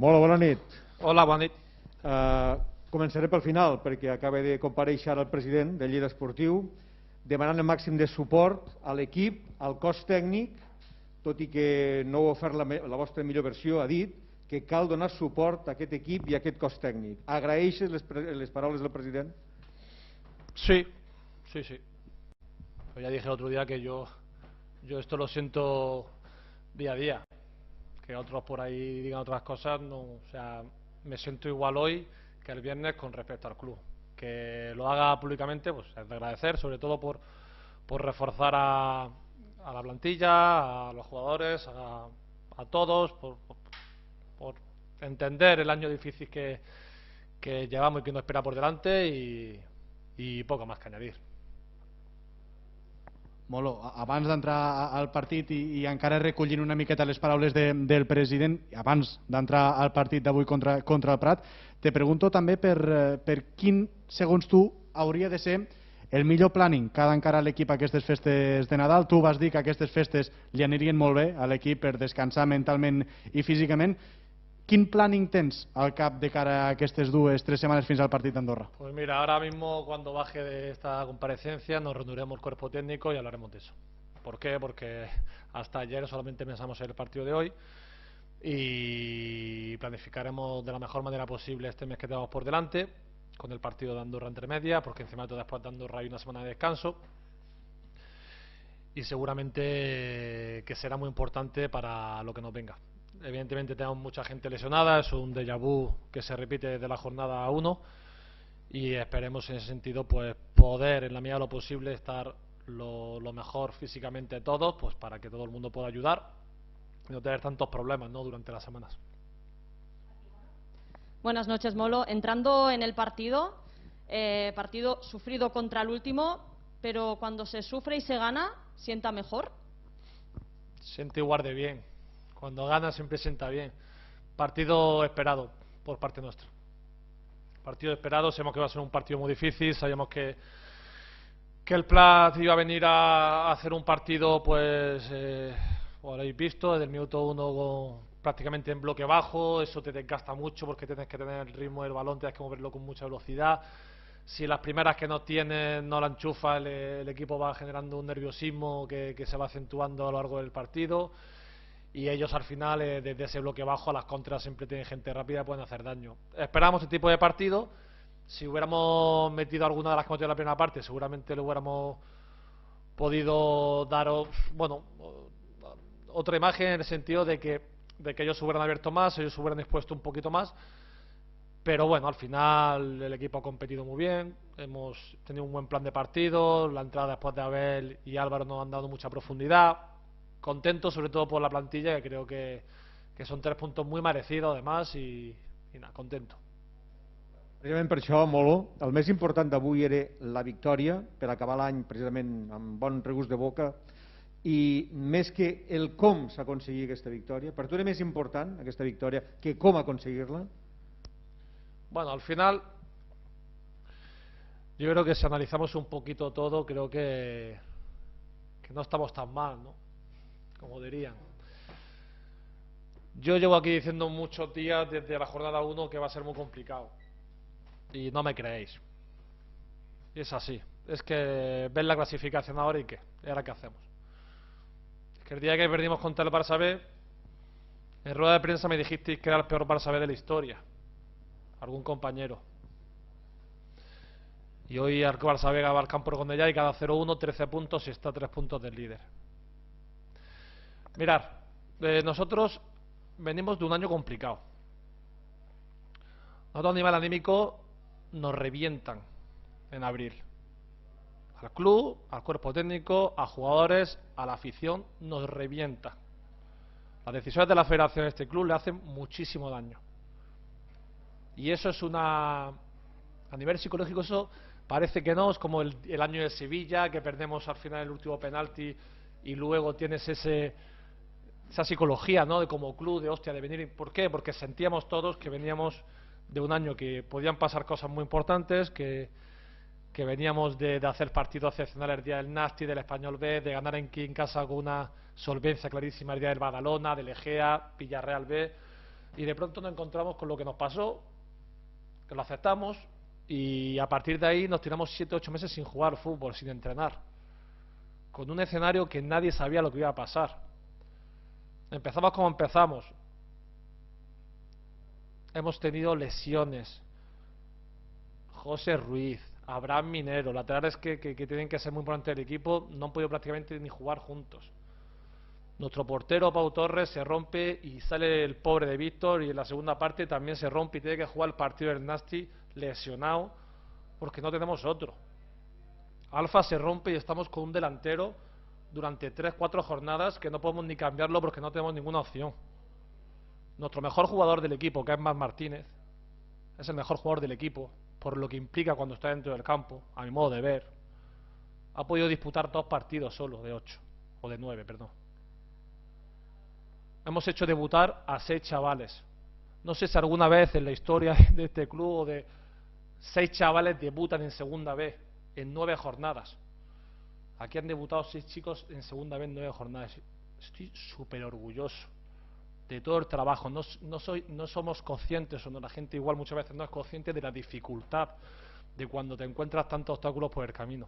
Molt bona nit. Hola, bona nit. Uh, començaré pel final, perquè acaba de compareixer el president del Lleida Esportiu demanant el màxim de suport a l'equip, al cos tècnic, tot i que no heu ofert la, la vostra millor versió, ha dit que cal donar suport a aquest equip i a aquest cos tècnic. Agraeixes les, les paraules del president? Sí, sí, sí. Ya dije el otro día que yo, yo esto lo siento día a día. Que otros por ahí digan otras cosas, no, o sea, me siento igual hoy que el viernes con respecto al club. Que lo haga públicamente, pues es de agradecer, sobre todo por, por reforzar a, a la plantilla, a los jugadores, a, a todos, por, entender el año difícil que, que llevamos y que nos espera por delante y poco más que añadir. Molo, abans d'entrar al partit i, i encara recollint una miqueta les paraules de, del president, abans d'entrar al partit d'avui contra, contra el Prat, te pregunto també per, eh, per quin, segons tu, hauria de ser el millor planning que ha d'encarar l'equip aquestes festes de Nadal. Tu vas dir que aquestes festes li anirien molt bé a l'equip per descansar mentalment i físicament. ¿Qué planning tens al cap de cara a estas dues, tres semanas fins al partido de Andorra? Pues mira, ahora mismo cuando baje de esta comparecencia nos reuniremos el cuerpo técnico y hablaremos de eso. ¿Por qué? Porque hasta ayer solamente pensamos en el partido de hoy y planificaremos de la mejor manera posible este mes que tenemos por delante con el partido de Andorra entre media, porque encima de todo después de Andorra hay una semana de descanso y seguramente que será muy importante para lo que nos venga. Evidentemente tenemos mucha gente lesionada, es un déjà vu que se repite desde la jornada 1 y esperemos en ese sentido pues poder en la medida de lo posible estar lo, mejor físicamente todos pues para que todo el mundo pueda ayudar y no tener tantos problemas ¿no? durante las semanas. Buenas noches, Molo. Entrando en el partido, eh, partido sufrido contra el último, pero cuando se sufre y se gana, ¿sienta mejor? Siente igual de bien. Cuando gana siempre sienta bien. Partido esperado por parte nuestra. Partido esperado, sabemos que va a ser un partido muy difícil, sabíamos que, que el Plat iba a venir a, hacer un partido, pues, eh, lo habéis visto, desde el minuto uno prácticamente en bloque bajo, eso te desgasta mucho porque tienes que tener el ritmo del balón, tienes que moverlo con mucha velocidad. Si las primeras que no tienes no la enchufa, el, equipo va generando un nerviosismo que se va acentuando a lo largo del partido y ellos al final, eh, desde ese bloque bajo, a las contras siempre tienen gente rápida y pueden hacer daño. Esperamos este tipo de partido. Si hubiéramos metido alguna de las que hemos en la primera parte, seguramente le hubiéramos podido dar, bueno, otra imagen en el sentido de que, de que ellos hubieran abierto más, ellos hubieran expuesto un poquito más. Pero bueno, al final el equipo ha competido muy bien, hemos tenido un buen plan de partido, la entrada después de Abel y Álvaro nos han dado mucha profundidad, contento sobre todo por la plantilla, que creo que, que son tres puntos muy merecidos además i, i nada, contento. Precisament per això, Molo, el més important d'avui era la victòria, per acabar l'any precisament amb bon regust de boca, i més que el com s'aconseguir aquesta victòria, per tu era més important aquesta victòria que com aconseguir-la? Bueno, al final, yo creo que si analizamos un poquito todo, creo que, que no estamos tan mal, ¿no? Como dirían. Yo llevo aquí diciendo muchos días desde la jornada 1 que va a ser muy complicado. Y no me creéis. Y es así. Es que ven la clasificación ahora y qué. ¿Y ahora qué hacemos? Es que el día que perdimos contra el Barça en rueda de prensa me dijisteis que era el peor Barça B de la historia. Algún compañero. Y hoy el Barça B va al campo con ella y cada 0-1, 13 puntos y está a 3 puntos del líder. Mirar, eh, nosotros venimos de un año complicado. Nosotros a nivel anímico nos revientan en abril. Al club, al cuerpo técnico, a jugadores, a la afición, nos revienta. Las decisiones de la federación de este club le hacen muchísimo daño. Y eso es una... A nivel psicológico eso parece que no, es como el, el año de Sevilla, que perdemos al final el último penalti y luego tienes ese esa psicología, ¿no? De como club, de hostia, de venir. ¿Por qué? Porque sentíamos todos que veníamos de un año que podían pasar cosas muy importantes, que, que veníamos de, hacer partidos excepcionales el día del Nasti, del Español B, de ganar en, en casa con una solvencia clarísima el día del Badalona, del Egea, Villarreal B. y de pronto nos encontramos con lo que nos pasó, que lo aceptamos y a partir de ahí nos tiramos 7 ocho meses sin jugar fútbol, sin entrenar, con un escenario que nadie sabía lo que iba a pasar. Empezamos como empezamos. Hemos tenido lesiones. José Ruiz, Abraham Minero, laterales que, que, tienen que ser muy importantes del equipo, no han podido prácticamente ni jugar juntos. Nuestro portero Pau Torres se rompe y sale el pobre de Víctor y en la segunda parte también se rompe y tiene que jugar el partido del Nasty lesionado porque no tenemos otro. Alfa se rompe y estamos con un delantero durante 3-4 jornadas que no podemos ni cambiarlo porque no tenemos ninguna opción. Nuestro mejor jugador del equipo, que es Mar Martínez, es el mejor jugador del equipo, por lo que implica cuando está dentro del campo, a mi modo de ver. Ha podido disputar dos partidos solo, de ocho, o de nueve, perdón. Hemos hecho debutar a seis chavales. No sé si alguna vez en la historia de este club o de seis chavales debutan en segunda vez en nueve jornadas. Aquí han debutado seis chicos en segunda vez en nueve jornadas. Estoy súper orgulloso de todo el trabajo. No, soy, no somos conscientes, o no, la gente igual muchas veces no es consciente de la dificultad de cuando te encuentras tantos obstáculos por el camino.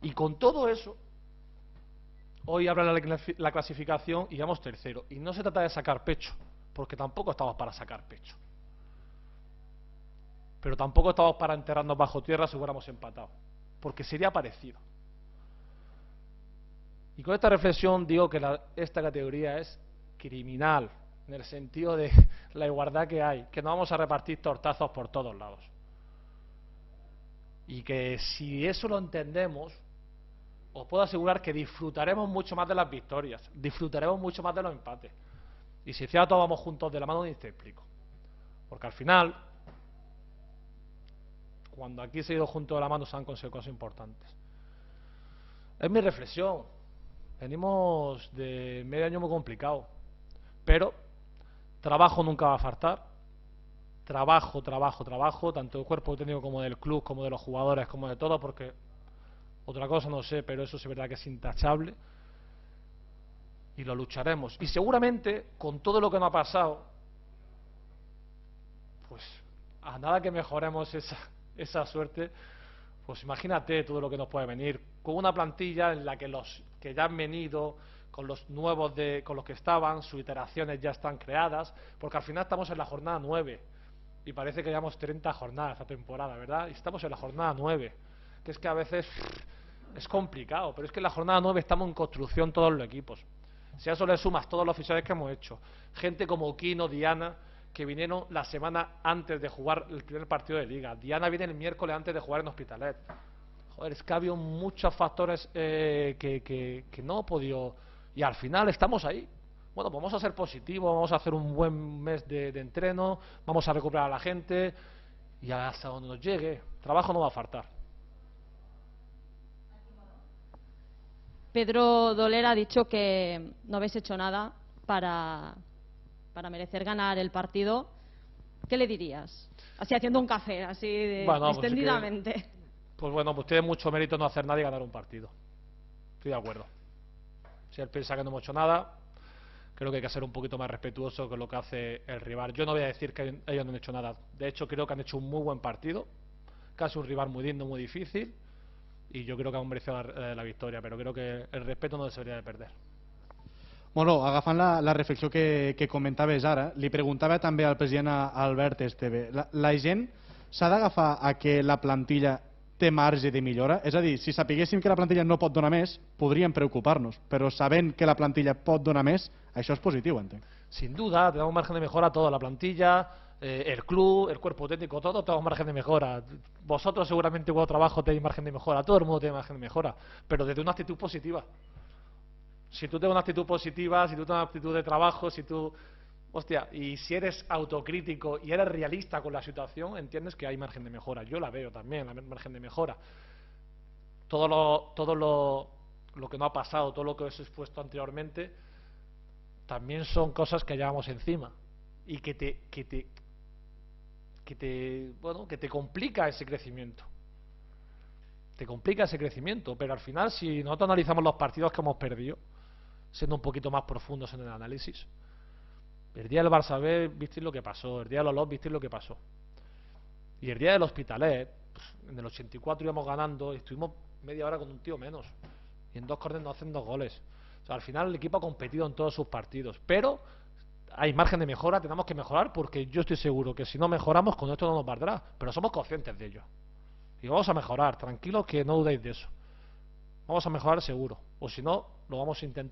Y con todo eso, hoy habla la, la clasificación y vamos tercero. Y no se trata de sacar pecho, porque tampoco estamos para sacar pecho. Pero tampoco estamos para enterrarnos bajo tierra si hubiéramos empatado, porque sería parecido. Y con esta reflexión digo que esta categoría es criminal, en el sentido de la igualdad que hay, que no vamos a repartir tortazos por todos lados. Y que si eso lo entendemos, os puedo asegurar que disfrutaremos mucho más de las victorias, disfrutaremos mucho más de los empates. Y si ya todos vamos juntos de la mano, ni te explico. Porque al final, cuando aquí se ha ido de la mano, se han conseguido cosas importantes. Es mi reflexión. Venimos de medio año muy complicado. Pero trabajo nunca va a faltar. Trabajo, trabajo, trabajo, tanto del cuerpo técnico como del club, como de los jugadores, como de todo, porque otra cosa no sé, pero eso es verdad que es intachable. Y lo lucharemos. Y seguramente, con todo lo que nos ha pasado, pues a nada que mejoremos esa, esa suerte, pues imagínate todo lo que nos puede venir. Con una plantilla en la que los que ya han venido, con los nuevos de, con los que estaban, sus iteraciones ya están creadas, porque al final estamos en la jornada 9 y parece que llevamos 30 jornadas esta temporada, ¿verdad? Y estamos en la jornada 9, que es que a veces es complicado, pero es que en la jornada 9 estamos en construcción todos los equipos. Si a eso le sumas todos los oficiales que hemos hecho, gente como Kino, Diana, que vinieron la semana antes de jugar el primer partido de liga. Diana viene el miércoles antes de jugar en Hospitalet. Joder, es que ha habido muchos factores eh, que, que, que no he podido y al final estamos ahí. Bueno, vamos a ser positivos, vamos a hacer un buen mes de, de entreno, vamos a recuperar a la gente y hasta donde nos llegue, trabajo no va a faltar. Pedro Dolera ha dicho que no habéis hecho nada para, para merecer ganar el partido. ¿Qué le dirías? Así haciendo un café, así de, Bueno, pues extendidamente. que- Pues bueno, pues tiene mucho mérito no hacer nada y ganar un partido. Estoy de acuerdo. Si él piensa que no hemos hecho nada, creo que hay que ser un poquito más respetuoso con lo que hace el rival. Yo no voy a decir que ellos no han hecho nada. De hecho, creo que han hecho un muy buen partido. Casi un rival muy digno, muy difícil. Y yo creo que han merecido la, eh, la victoria, pero creo que el respeto no se debería de perder. Bueno, agafant la, la reflexió que, que comentaves ara, li preguntava també al president Albert Esteve. La, la gent s'ha d'agafar a que la plantilla té marge de millora? És a dir, si sapiguéssim que la plantilla no pot donar més, podríem preocupar-nos, però sabent que la plantilla pot donar més, això és positiu, entenc. Sin duda, tenemos margen de mejora toda la plantilla, eh, el club, el cuerpo técnico, todo tenemos margen de mejora. Vosotros seguramente cuando trabajo tenéis margen de mejora, todo el mundo tiene margen de mejora, pero desde una actitud positiva. Si tú tienes una actitud positiva, si tú tienes una actitud de trabajo, si tú... Hostia, y si eres autocrítico y eres realista con la situación, entiendes que hay margen de mejora. Yo la veo también, la margen de mejora. Todo lo, todo lo, lo que no ha pasado, todo lo que os he expuesto anteriormente, también son cosas que llevamos encima y que te, que te, que te, bueno, que te complica ese crecimiento. Te complica ese crecimiento, pero al final si nosotros analizamos los partidos que hemos perdido, siendo un poquito más profundos en el análisis, El día del Barça visteis lo que pasó, el día de los Los visteis lo que pasó. Y el día del Hospitalet, en el 84 íbamos ganando y estuvimos media hora con un tío menos. Y en dos corners nos hacen dos goles. O al final el equipo ha competido en todos sus partidos. Pero hay margen de mejora, tenemos que mejorar porque yo estoy seguro que si no mejoramos con esto no nos valdrá. Pero somos conscientes de ello. Y vamos a mejorar, tranquilos que no dudéis de eso. Vamos a mejorar seguro. O si no, lo vamos a intentar.